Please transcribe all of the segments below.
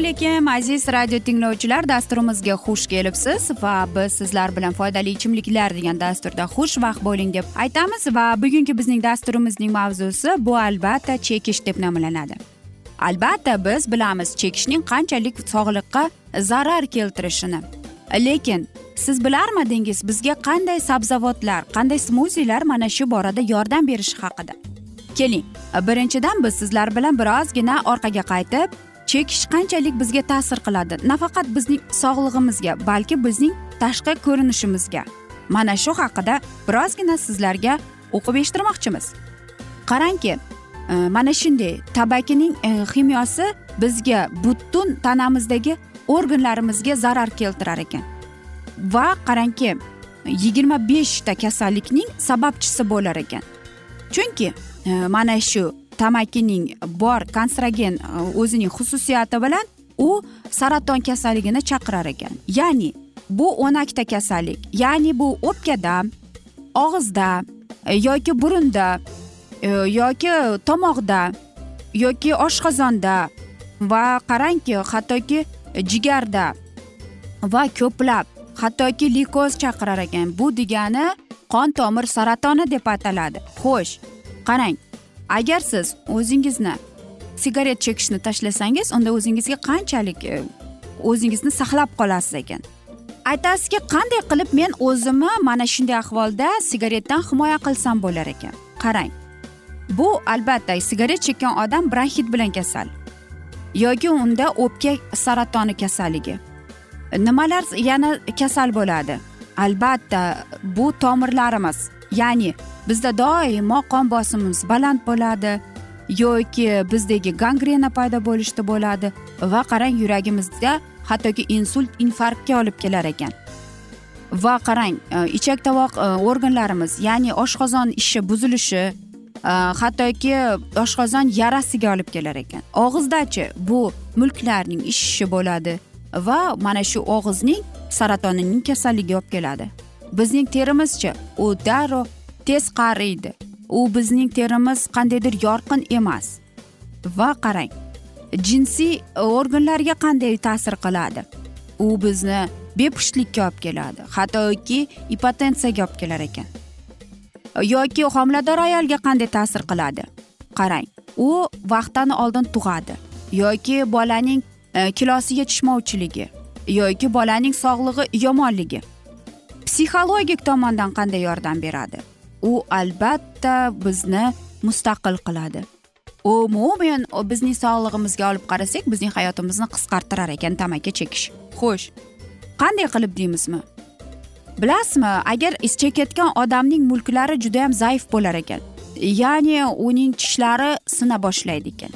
alaykum aziz radio tinglovchilar dasturimizga xush kelibsiz va biz sizlar bilan foydali ichimliklar degan dasturda xushvaqt bo'ling deb aytamiz va bugungi bizning dasturimizning mavzusi bu albatta chekish deb nomlanadi. Albatta biz bilamiz chekishning qanchalik sog'liqqa zarar keltirishini. Lekin siz bilarmidingiz bizga qanday sabzavotlar qanday smuzilar mana shu borada yordam berishi haqida? Keling birinchidan biz sizlar bilan birozgina orqaga qaytib chekish qanchalik bizga ta'sir qiladi? Nafaqat bizning sog'lig'imizga balki bizning tashqi ko'rinishimizga. Mana shu haqida birozgina sizlarga o'qib eshittirmoqchimiz. Qarangki e, mana shunday tabakining e, ximyosi bizga butun tanamizdagi organlarimizga zarar keltirar ekan. Va qarangki yigirma beshta kasallikning sababchisi bo'lar ekan. Chunki e, mana shu tamakining bor kanserogen e, o'zining xususiyati bilan u saraton kasalligini chaqirar ekan. Ya'ni bu o'nakta kasallik ya'ni bu o'pkada og'izda e, yoki burunda e, yoki tomoqda yoki oshqozonda va qarangki hattoki jigarda va ko'plab hattoki likoz chaqirar ekan. Bu degani qon tomir saratoni deb ataladi. Xo'sh qarang. Agar siz o'zingizni sigaret chekishni tashlasangiz unda o'zingizga qanchalik e, o'zingizni saqlab qolasiz ekan? Aytasizki qanday qilib men o'zimni mana shunday ahvolda sigaretdan himoya qilsam bo'lar ekan? Qarang bu albatta sigaret chekkan odam bronxit bilan kasal yoki unda o'pka saratoni kasalligi. Nimalar yana kasal bo'ladi? Albatta bu tomirlarimiz. Ya'ni bizda doimo qon bosimimiz baland bo'ladi yoki bizdagi gangrena paydo bo'lishda bo'ladi va qarang yuragimizda hattoki insult infarktga olib kelar ekan. Va qarang e, ichak tovoq e, organlarimiz ya'ni oshqozon ishi buzilishi e, hattoki oshqozon yarasiga olib kelar ekan. Og'izdachi bu mulklarning ishishi bo'ladi va mana shu og'izning saratonining kasalligiga olib keladi. Bizning terimizchi. U darrov tez qariydi. U bizning terimiz qandaydir yorqin emas. Va qarang jinsiy organlarga qanday ta'sir qiladi? U bizni bepushtlikka olib keladi hattoki ipotensiyaga olib kelar ekan. Yoki homilador ayolga qanday ta'sir qiladi? Qarang u vaqtdan oldin tug'adi. Yoki bolaning e, kilosi yetishmovchiligi yoki bolaning sog'lig'i yomonligi. Psixologik tomondan qanday yordam beradi? U albatta bizni mustaqil qiladi. Umuman bizning sog'lig'imizga olib qarasak bizning hayotimizni qisqartirar ekan tamaki chekish. Xo'sh qanday qilib deymizmi? Bilasizmi agar chekayotgan odamning mulklari judayam zaif bo'lar ekan ya'ni uning tishlari sina boshlaydi ekan.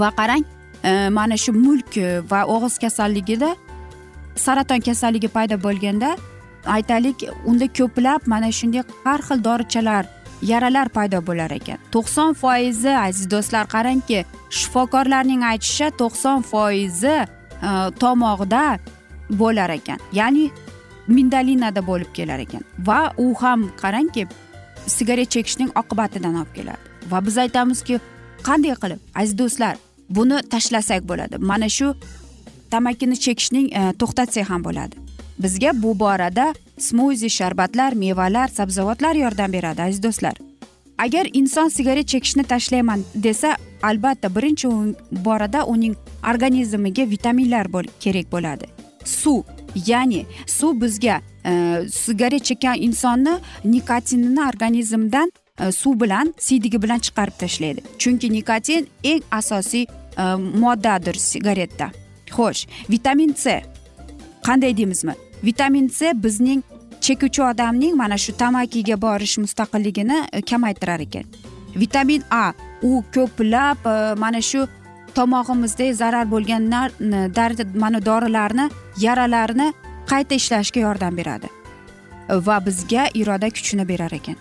Va qarang e, mana shu mulk va og'iz kasalligida saraton kasalligi paydo bo'lganda aytaylik unda ko'plab mana shunday har xil dorichalar yaralar paydo bo'lar ekan. To'qson foizi aziz do'stlar qarangki shifokorlarning aytishicha to'qson foizi tomoqda tomog'da bo'lar ekan. Ya'ni mindalinada bo'lib kelar ekan. Va u ham qarangki sigaret chekishning oqibatidan olib keladi. Va biz aytamizki qanday qilib aziz do'stlar buni tashlasak bo'ladi? Mana shu tamakini chekishning e, to'xtatsak ham bo'ladi. Bizga bu borada smuzi sharbatlar mevalar sabzavotlar yordam beradi aziz do'stlar. Agar inson sigaret chekishni tashlayman desa albatta birinchi borada uning organizmiga vitaminlar kerak bo'ladi. Suv ya'ni suv bizga e, sigaret chekkan insonni nikotinini organizmdan e, suv bilan siydigi bilan chiqarib tashlaydi. Chunki nikotin eng asosiy e, moddadir sigaretda. Xo'sh vitamin c. Qanday deymizmi? Vitamin c bizning chekuvchi odamning mana shu tamakiga borish mustaqilligini e, kamaytirar ekan. Vitamin a u ko'plab e, mana shu tomog'imizda zarar bo'lgan mana dorilarni yaralarni qayta ishlashga yordam beradi. E, va bizga iroda kuchini berar ekan.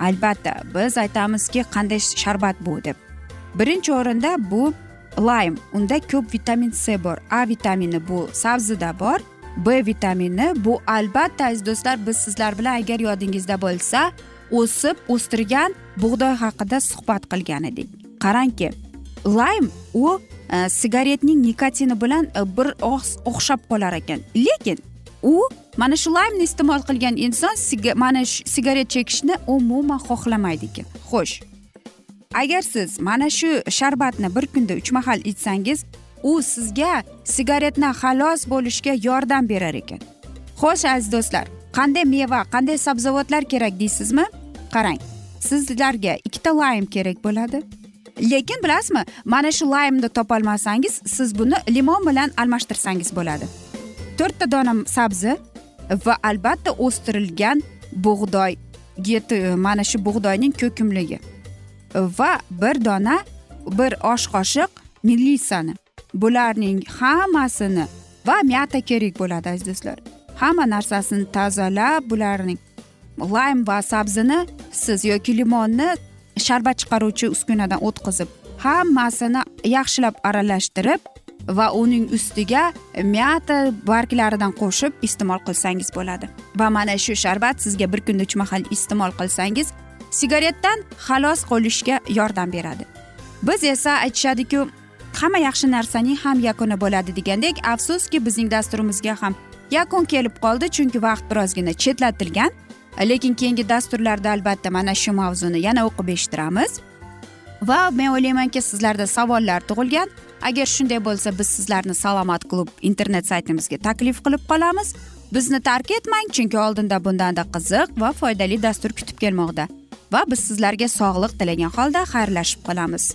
Albatta biz aytamizki qanday sharbat bu deb. Birinchi o'rinda bu laym unda ko'p vitamin c bor. A vitamini bu sabzida bor. B vitamini. Bu albatta aziz do'stlar biz sizlar bilan agar yodingizda bo'lsa o'sib o'stirgan bug'doy haqida suhbat qilgan edik. Qarangki laym u e, sigaretning nikotini bilan e, bir o'xshab qolar ekan. Lekin u mana shu laymni iste'mol qilgan inson mana shu sigaret chekishni umuman xohlamaydi ekan. Xo'sh agar siz mana shu sharbatni bir kunda uch mahal ichsangiz u sizga sigaretdan xalos bo'lishga yordam berar ekan. Xo'sh aziz do'stlar qanday meva qanday sabzavotlar kerak deysizmi? Qarang sizlarga ikkita laym kerak bo'ladi. Lekin bilasizmi mana shu laymni topolmasangiz siz buni limon bilan almashtirsangiz bo'ladi. To'rtta dona sabzi va albatta o'stirilgan bug'doy mana shu bug'doyning ko'kimligi. Va bir dona bir osh qoshiq melisani bularning hammasini va myata kerak bo'ladi aziz do'stlar hamma narsasini tozalab bularning laym va sabzini siz yoki limonni sharbat chiqaruvchi uskunadan o'tkazib hammasini yaxshilab aralashtirib va uning ustiga myata barglaridan qo'shib iste'mol qilsangiz bo'ladi. Va mana shu sharbat sizga bir kunda uch mahal iste'mol qilsangiz sigaretdan xalos qolishga yordam beradi. Biz esa aytishadiku hamma yaxshi narsaning ham yakuni bo'ladi degandek afsuski bizning dasturimizga ham yakun kelib qoldi chunki vaqt birozgina chetlatilgan. Lekin keyingi dasturlarda albatta mana shu mavzuni yana o'qib eshittiramiz. Va men o'ylaymanki sizlarda savollar tug'ilgan. Agar shunday bo'lsa biz sizlarni salomat klub internet saytimizga taklif qilib qolamiz. Bizni tark etmang chunki oldinda bundanda qiziq va foydali dastur kutib kelmoqda. Va biz sizlarga sog'liq tilagan holda xayrlashib qolamiz.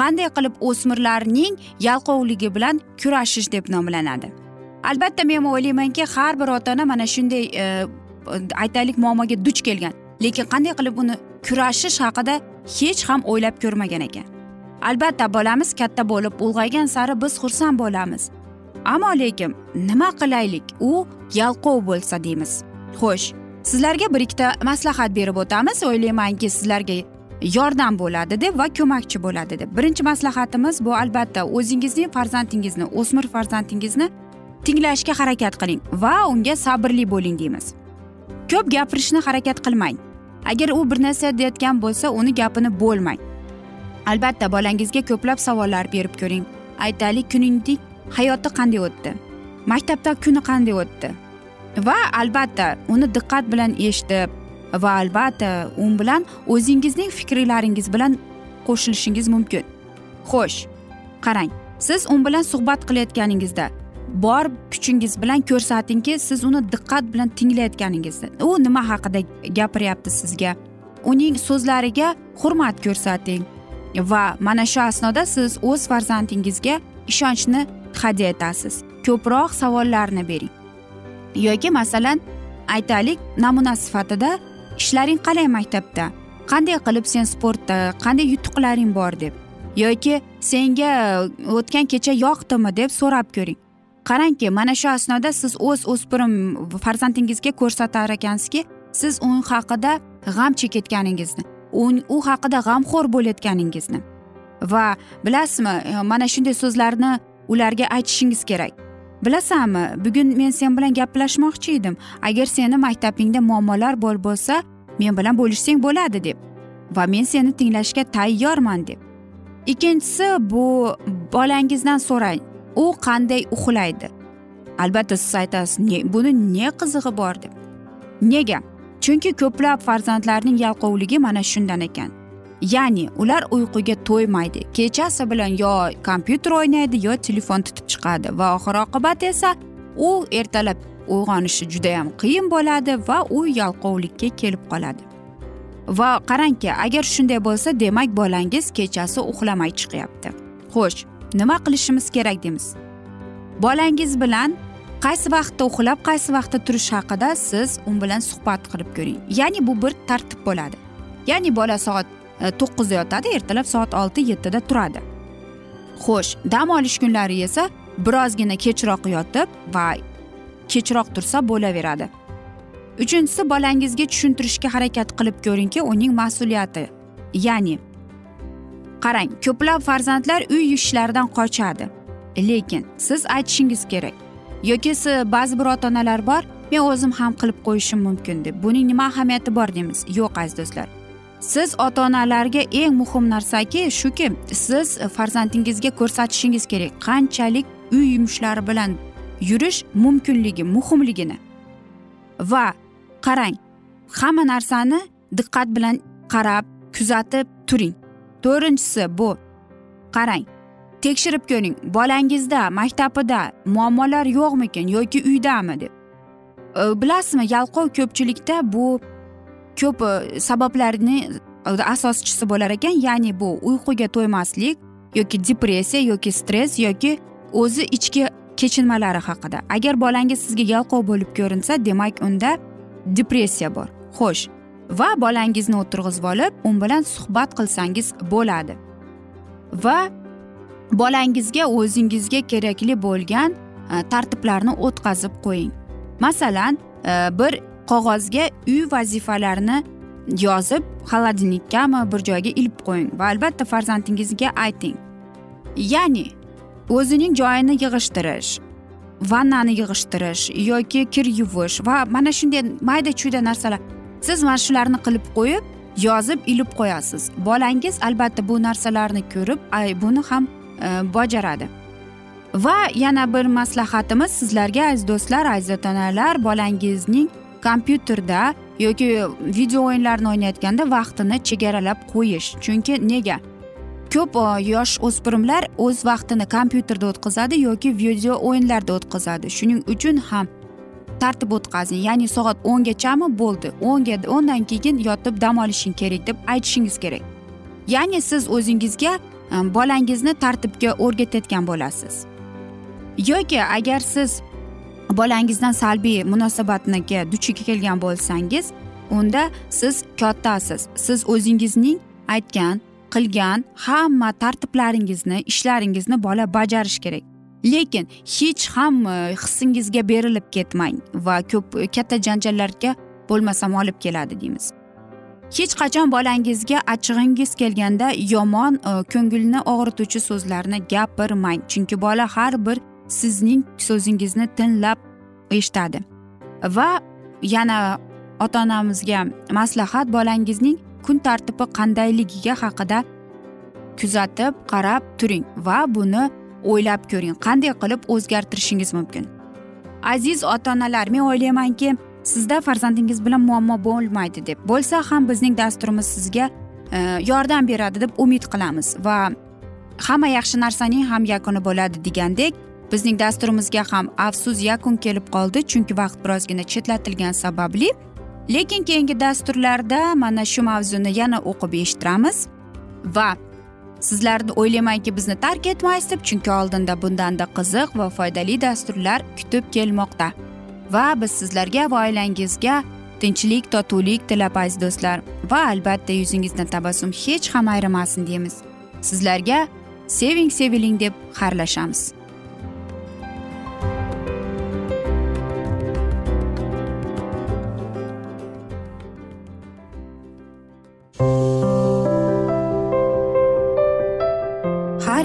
qanday qilib o'smirlarning yalqovligi bilan kurashish deb nomlanadi. Albatta men o'ylaymanki har bir ota ona mana shunday e, aytaylik muammoga duch kelgan lekin qanday qilib uni kurashish haqida hech ham o'ylab ko'rmagan ekan. Albatta bolamiz katta bo'lib ulg'aygan sari biz xursand bo'lamiz. Ammo lekin nima qilaylik u yalqov bo'lsa deymiz. Xo'sh sizlarga bir ikkita maslahat berib o'tamiz. O'ylaymanki sizlarga yordam bo'ladi deb va ko'makchi bo'ladi deb. Birinchi maslahatimiz bu albatta o'zingizning farzandingizni o'smir farzandingizni tinglashga harakat qiling va unga sabrli bo'ling deymiz. Ko'p gapirishni harakat qilmang. Agar u bir narsa deyotgan bo'lsa uni gapini bo'lmang. Albatta bolangizga ko'plab savollar berib ko'ring. Aytaylik kuningdek hayoti qanday o'tdi? Maktabda kuni qanday o'tdi? Va albatta uni diqqat bilan eshitib va albatta u bilan o'zingizning fikrlaringiz bilan qo'shilishingiz mumkin. Xo'sh qarang siz u bilan suhbat qilayotganingizda bor kuchingiz bilan ko'rsatingki siz uni diqqat bilan tinglayotganingizni u nima haqida gapiryapti sizga? Uning so'zlariga hurmat ko'rsating va mana shu asnoda siz o'z farzandingizga ishonchni hadya etasiz. Ko'proq savollarni bering. Yoki masalan aytaylik namuna sifatida ishlaring qalay maktabda? Qanday qilib sen sportda qanday yutuqlaring bor deb. Yoki senga e, o'tgan kecha yoqdimi deb so'rab ko'ring. Qarangki mana shu asnoda siz o'z o'spirim farzandingizga ko'rsatar ekansizki siz u haqida g'am chekayotganingizni u haqida g'amxo'r bo'layotganingizni. Va bilasizmi e, mana shunday so'zlarni ularga aytishingiz kerak. Bilasanmi bugun men sen bilan gaplashmoqchi edim. Agar seni maktabingda muammolar bor bo'lsa men bilan bo'lishsang bo'ladi deb. Va men seni tinglashga tayyorman deb. Ikkinchisi bu bolangizdan so'rang u qanday uxlaydi? Albatta siz aytasiz ne buni ne qizig'i bor deb. Nega? Chunki ko'plab farzandlarning yalqovligi mana shundan ekan. Ya'ni ular uyquga to'ymaydi. Kechasi bilan yo kompyuter o'ynaydi yo telefon tutib chiqadi. Va oxir oqibat esa u ertalab uyg'onishi judayam qiyin bo'ladi va u yalqovlikka kelib qoladi. Va qarangki agar shunday bo'lsa demak bolangiz kechasi uxlamay chiqyapti. Xo'sh nima qilishimiz kerak deymiz? Bolangiz bilan qaysi vaqtda uxlab qaysi vaqtda turish haqida siz u bilan suhbat qilib ko'ring. Ya'ni bu bir tartib bo'ladi. Ya'ni bola soat E, to'qqizda yotadi ertalab soat olti yettida turadi. Xo'sh dam olish kunlari esa birozgina kechroq yotib va kechroq tursa bo'laveradi. Uchinchisi bolangizga tushuntirishga harakat qilib ko'ringki uning mas'uliyati. Ya'ni qarang ko'plab farzandlar uy ishlaridan qochadi. Lekin siz aytishingiz kerak yoki ba'zi bir ota onalar bor men o'zim ham qilib qo'yishim mumkin deb. Buning nima ahamiyati bor deymiz? Yo'q aziz do'stlar. Siz ota onalarga eng muhim narsaki shuki siz farzandingizga ko'rsatishingiz kerak. Qanchalik uy yumushlari bilan yurish mumkinligi muhimligini. Va qarang hamma narsani diqqat bilan qarab kuzatib turing. To'rtinchisi bu qarang tekshirib ko'ring. Bolangizda maktabida muammolar yo'qmikin yoki uydami deb. Bilasizmi yalqov ko'pchilikda bu ko'p e, sabablarni e, asoschisi bo'lar ekan. Ya'ni bu uyquga to'ymaslik yoki depressiya yoki stress yoki o'zi ichki kechinmalari haqida. Agar bolangiz sizga yalqov bo'lib ko'rinsa demak unda depressiya bor. Xo'sh va bolangizni o'tirg'izib olib u bilan suhbat qilsangiz bo'ladi. Va bolangizga o'zingizga kerakli bo'lgan e, tartiblarni o'tkazib qo'ying. Masalan bir qog'ozga uy vazifalarini yozib xolodilnikkami bir joyga ilib qo'ying va albatta farzandingizga ayting. Ya'ni o'zining joyini yig'ishtirish vannani yig'ishtirish yoki kir yuvish va mana shunday mayda chuyda narsalar. Siz mana shularni qilib qo'yib yozib ilib qo'yasiz. Bolangiz albatta bu narsalarni ko'rib ay buni ham e, bajaradi. Va yana bir maslahatimiz sizlarga aziz do'stlar aziz ota onalar bolangizning kompyuterda yoki video o'yinlarni o'ynayotganda vaqtini chegaralab qo'yish. Chunki nega? Ko'p e, yosh o'spirimlar o'z vaqtini kompyuterda o'tkazadi yoki video o'yinlarda o'tkazadi. Shuning uchun ham tartib o'tkazing. Ya'ni soat o'ngachami? Bo'ldi. O'nga o'ndan keyin yotib dam olishing kerak deb aytishingiz kerak. Ya'ni siz o'zingizga e, bolangizni tartibga o'rgatayotgan bo'lasiz. Yoki agar siz bolangizdan salbiy munosabatga duch kelgan bo'lsangiz unda siz kattasiz. Siz o'zingizning aytgan qilgan hamma tartiblaringizni ishlaringizni bola bajarishi kerak. Lekin hech ham hissingizga berilib ketmang va ko'p katta janjallarga bo'lmasam olib keladi deymiz. Hech qachon bolangizga achchig'ingiz kelganda yomon ko'ngilni og'rituvchi so'zlarni gapirmang. Chunki bola har bir sizning so'zingizni tinglab eshitadi. Va yana ota onamizga maslahat bolangizning kun tartibi qandayligiga haqida kuzatib qarab turing va buni o'ylab ko'ring. Qanday qilib o'zgartirishingiz mumkin? Aziz ota onalar men o'ylaymanki sizda farzandingiz bilan muammo bo'lmaydi deb. Bo'lsa ham bizning dasturimiz sizga e, yordam beradi deb umid qilamiz. Va hamma yaxshi narsaning ham yakuni bo'ladi degandek bizning dasturimizga ham afsus yakun kelib qoldi chunki vaqt birozgina chetlatilgani sababli. Lekin keyingi dasturlarda mana shu mavzuni yana o'qib eshittiramiz va sizlarni o'ylaymanki bizni tark etmaysiz deb chunki oldinda bundanda qiziq va foydali dasturlar kutib kelmoqda. Va biz sizlarga va oilangizga tinchlik totuvlik tilab aziz do'stlar va albatta yuzingizdan tabassum hech ham ayrimasin deymiz. Sizlarga seving seviling deb xayrlashamiz.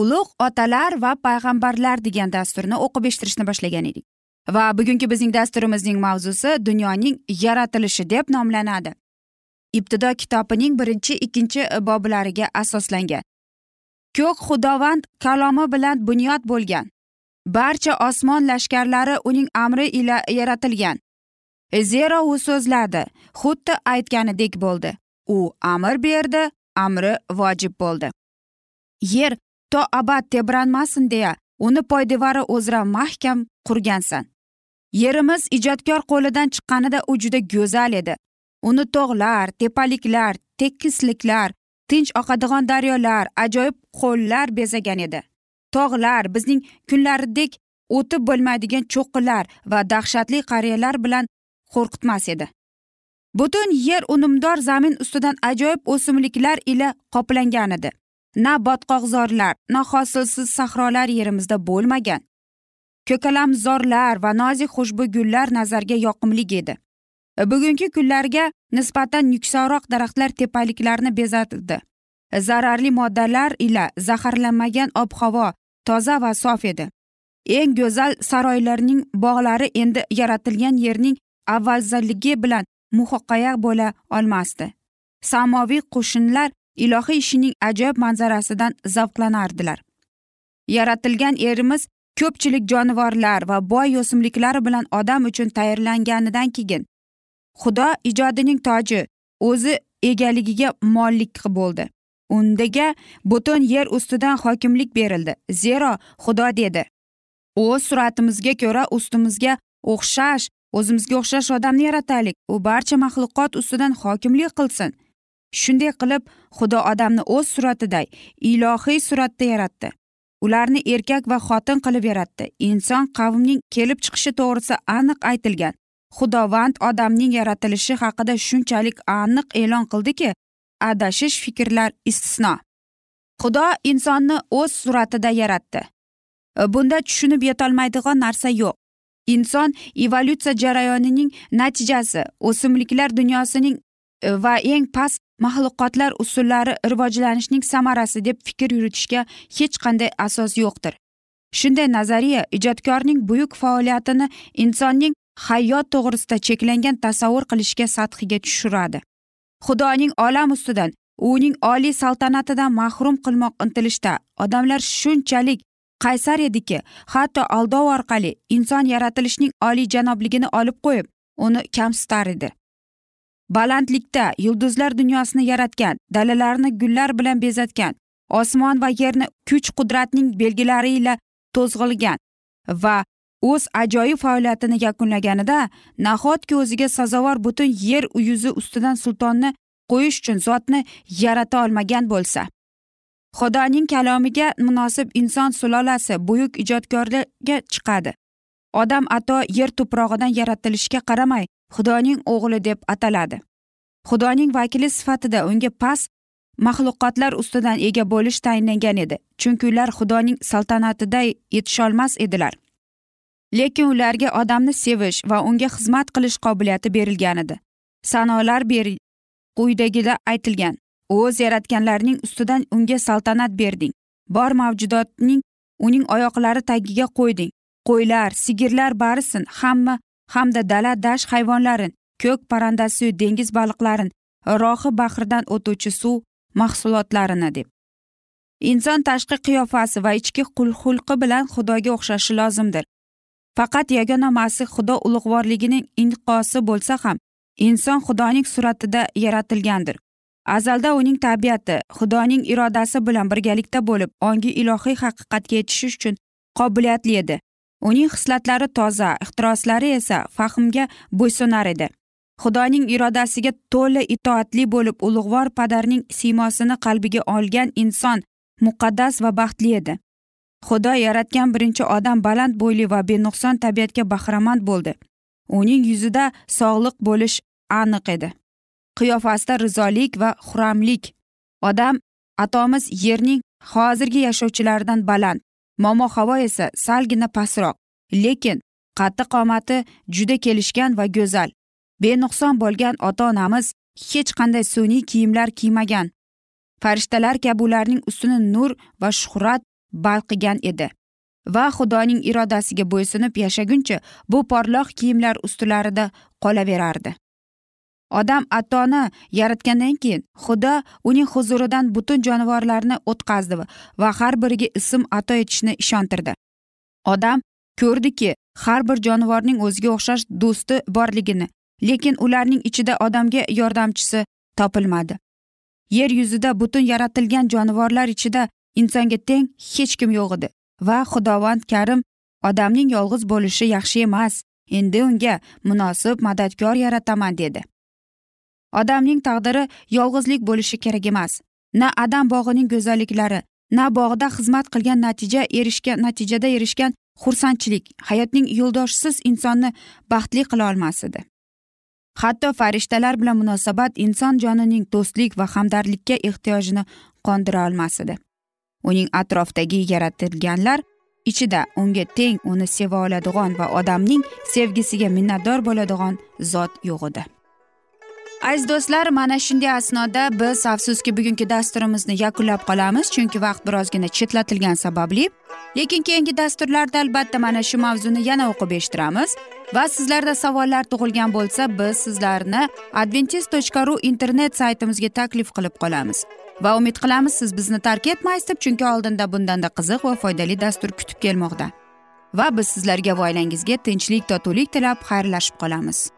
ulug' otalar va payg'ambarlar degan dasturni o'qib eshittirishni boshlagan edik. Va bugungi bizning dasturimizning mavzusi dunyoning yaratilishi deb nomlanadi. Ibtido kitobining birinchi ikkinchi boblariga asoslangan. Ko'k xudovand kalomi bilan bunyod bo'lgan. Barcha osmon lashkarlari uning amri ila yaratilgan. Zero u so'zladi xuddi aytganidek bo'ldi. U amr berdi amri vojib bo'ldi. Yer to abad tebranmasin deya uni poydevori o'zra mahkam qurgansan yerimiz ijodkor qo'lidan chiqqanida u juda go'zal edi. Uni tog'lar tepaliklar tekisliklar tinch oqadigan daryolar ajoyib qo'llar bezagan edi. Tog'lar bizning kunlaridek o'tib bo'lmaydigan cho'qqilar va dahshatli qariyalar bilan qo'rqitmas edi. Butun yer unumdor zamin ustidan ajoyib o'simliklar ila qoplangan edi. Na botqoqzorlar na hosilsiz sahrolar yerimizda bo'lmagan. Ko'kalamzorlar va nozik xushbo'y gullar nazarga yoqimli edi. Bugungi kunlarga nisbatan yuksakroq daraxtlar tepaliklarni bezatdi. Zararli moddalar ila zaharlanmagan ob havo toza va sof edi. Eng go'zal saroylarning bog'lari endi yaratilgan yerning avvalzalligi bilan muhoqqaya bo'la olmasdi. Samoviy qo'shinlar ilohiy ishining ajoyib manzarasidan zavqlanardilar. Yaratilgan erimiz ko'pchilik jonivorlar va boy o'simliklari bilan odam uchun tayyorlanganidan keyin xudo ijodining toji o'zi egaligiga molik bo'ldi. Undaga butun yer ustidan hokimlik berildi. Zero xudo dedi. O'z suratimizga ko'ra ustimizga o'xshash o'zimizga o'xshash odamni yarataylik. U barcha maxluqot ustidan hokimlik qilsin. Shunday qilib xudo odamni o'z suratiday ilohiy suratda yaratdi. Ularni erkak va xotin qilib yaratdi. Inson qavmning kelib chiqishi to'g'risida aniq aytilgan. Xudovand odamning yaratilishi haqida shunchalik aniq e'lon qildiki adashish fikrlar istisno. Xudo insonni o'z suratida yaratdi. E, bunda tushunib yetolmaydigan narsa yo'q. Inson evolyutsiya jarayonining natijasi o'simliklar dunyosining e, va eng past maxluqotlar usullari rivojlanishning samarasi deb fikr yuritishga hech qanday asos yo'qdir. Shunday nazariya ijodkorning buyuk faoliyatini insonning hayot to'g'risida cheklangan tasavvur qilishga sathiga tushiradi. Xudoning olam ustidan uning oliy saltanatidan mahrum qilmoq intilishda odamlar shunchalik qaysar ediki hatto aldov orqali inson yaratilishning oliyjanobligini olib qo'yib uni kamsitar edi. Balandlikda yulduzlar dunyosini yaratgan dalalarni gullar bilan bezatgan osmon va yerni kuch qudratning belgilari ila to'zg'ilgan va o'z ajoyib faoliyatini yakunlaganida nahotki o'ziga sazovor butun yer yuzi ustidan sultonni qo'yish uchun zotni yarata olmagan bo'lsa? Xudoning kalomiga munosib inson sulolasi buyuk ijodkorlarga chiqadi. Odam ato yer tuprog'idan yaratilishiga qaramay xudoning o'g'li deb ataladi. Xudoning vakili sifatida unga past maxluqotlar ustidan ega bo'lish tayinlangan edi chunki ular xudoning saltanatida yetisholmas edilar. Lekin ularga odamni sevish va unga xizmat qilish qobiliyati berilgan edi. Sanolar beri quyidagida aytilgan o'z yaratganlarining ustidan unga saltanat berding. Bor mavjudotning uning oyoqlari tagiga qo'yding. Qo'ylar sigirlar barisin. Hamma hamda dala dasht hayvonlarin ko'k parrandasi dengiz baliqlarin rohi bahridan o'tuvchi suv mahsulotlarini deb. Inson tashqi qiyofasi va ichki xulqi bilan xudoga o'xshashi lozimdir. Faqat yagona masih xudo ulug'vorligining inqosi bo'lsa ham inson xudoning suratida yaratilgandir. Azalda uning tabiati xudoning irodasi bilan birgalikda bo'lib ongi ilohiy haqiqatga yetishish uchun qobiliyatli edi. Uning xislatlari toza ehtiroslari esa fahmga bo'ysunar edi. Xudoning irodasiga to'la itoatli bo'lib ulug'vor padarning siymosini qalbiga olgan inson muqaddas va baxtli edi. Xudo yaratgan birinchi odam baland bo'yli va benuqson tabiatga bahramand bo'ldi. Uning yuzida sog'liq bo'lish aniq edi. Qiyofasida rizolik va xuramlik. Odam atomiz yerning hozirgi yashovchilaridan baland momo havo esa salgina pastroq lekin qaddi qomati juda kelishgan va go'zal. Benuqson bo'lgan ota onamiz hech qanday sun'iy kiyimlar kiymagan. Farishtalar kabi ularning ustini nur va shuhrat balqigan edi. Va xudoning irodasiga bo'ysunib yashaguncha bu porloq kiyimlar ustilarida qolaverardi. Odam atoni yaratgandan keyin xudo uning huzuridan butun jonivorlarni o'tkazdi va har biriga ism ato etishni ishontirdi. Odam ko'rdiki har bir jonivorning o'ziga o'xshash do'sti borligini lekin ularning ichida odamga yordamchisi topilmadi. Yer yuzida butun yaratilgan jonivorlar ichida insonga teng hech kim yo'q edi va xudovand karim odamning yolg'iz bo'lishi yaxshi emas endi unga munosib madadkor yarataman dedi. Odamning taqdiri yolg'izlik bo'lishi kerak emas. Na adam bog'ining go'zalliklari na bog'da xizmat qilgan natija erishgan natijada erishgan xursandchilik hayotning yo'ldoshisiz insonni baxtli qila olmas edi hatto farishtalar bilan munosabat inson jonining do'stlik va hamdardlikka ehtiyojini qondira olmas edi uning atrofidagi yaratilganlar ichida unga teng uni seva oladigan va odamning sevgisiga minnatdor bo'ladigan zot yo'q edi. Aziz do'stlar mana shunday asnoda biz afsuski bugungi dasturimizni yakunlab qolamiz chunki vaqt birozgina chetlatilgani sababli. Lekin keyingi dasturlarda albatta mana shu mavzuni yana o'qib eshittiramiz. Va sizlarda savollar tug'ilgan bo'lsa biz sizlarni adventis tochka ru internet saytimizga taklif qilib qolamiz. Va umid qilamiz siz bizni tark etmaysiz deb chunki oldinda bundanda qiziq va foydali dastur kutib kelmoqda. Va biz sizlarga va oilangizga tinchlik totuvlik tilab xayrlashib qolamiz.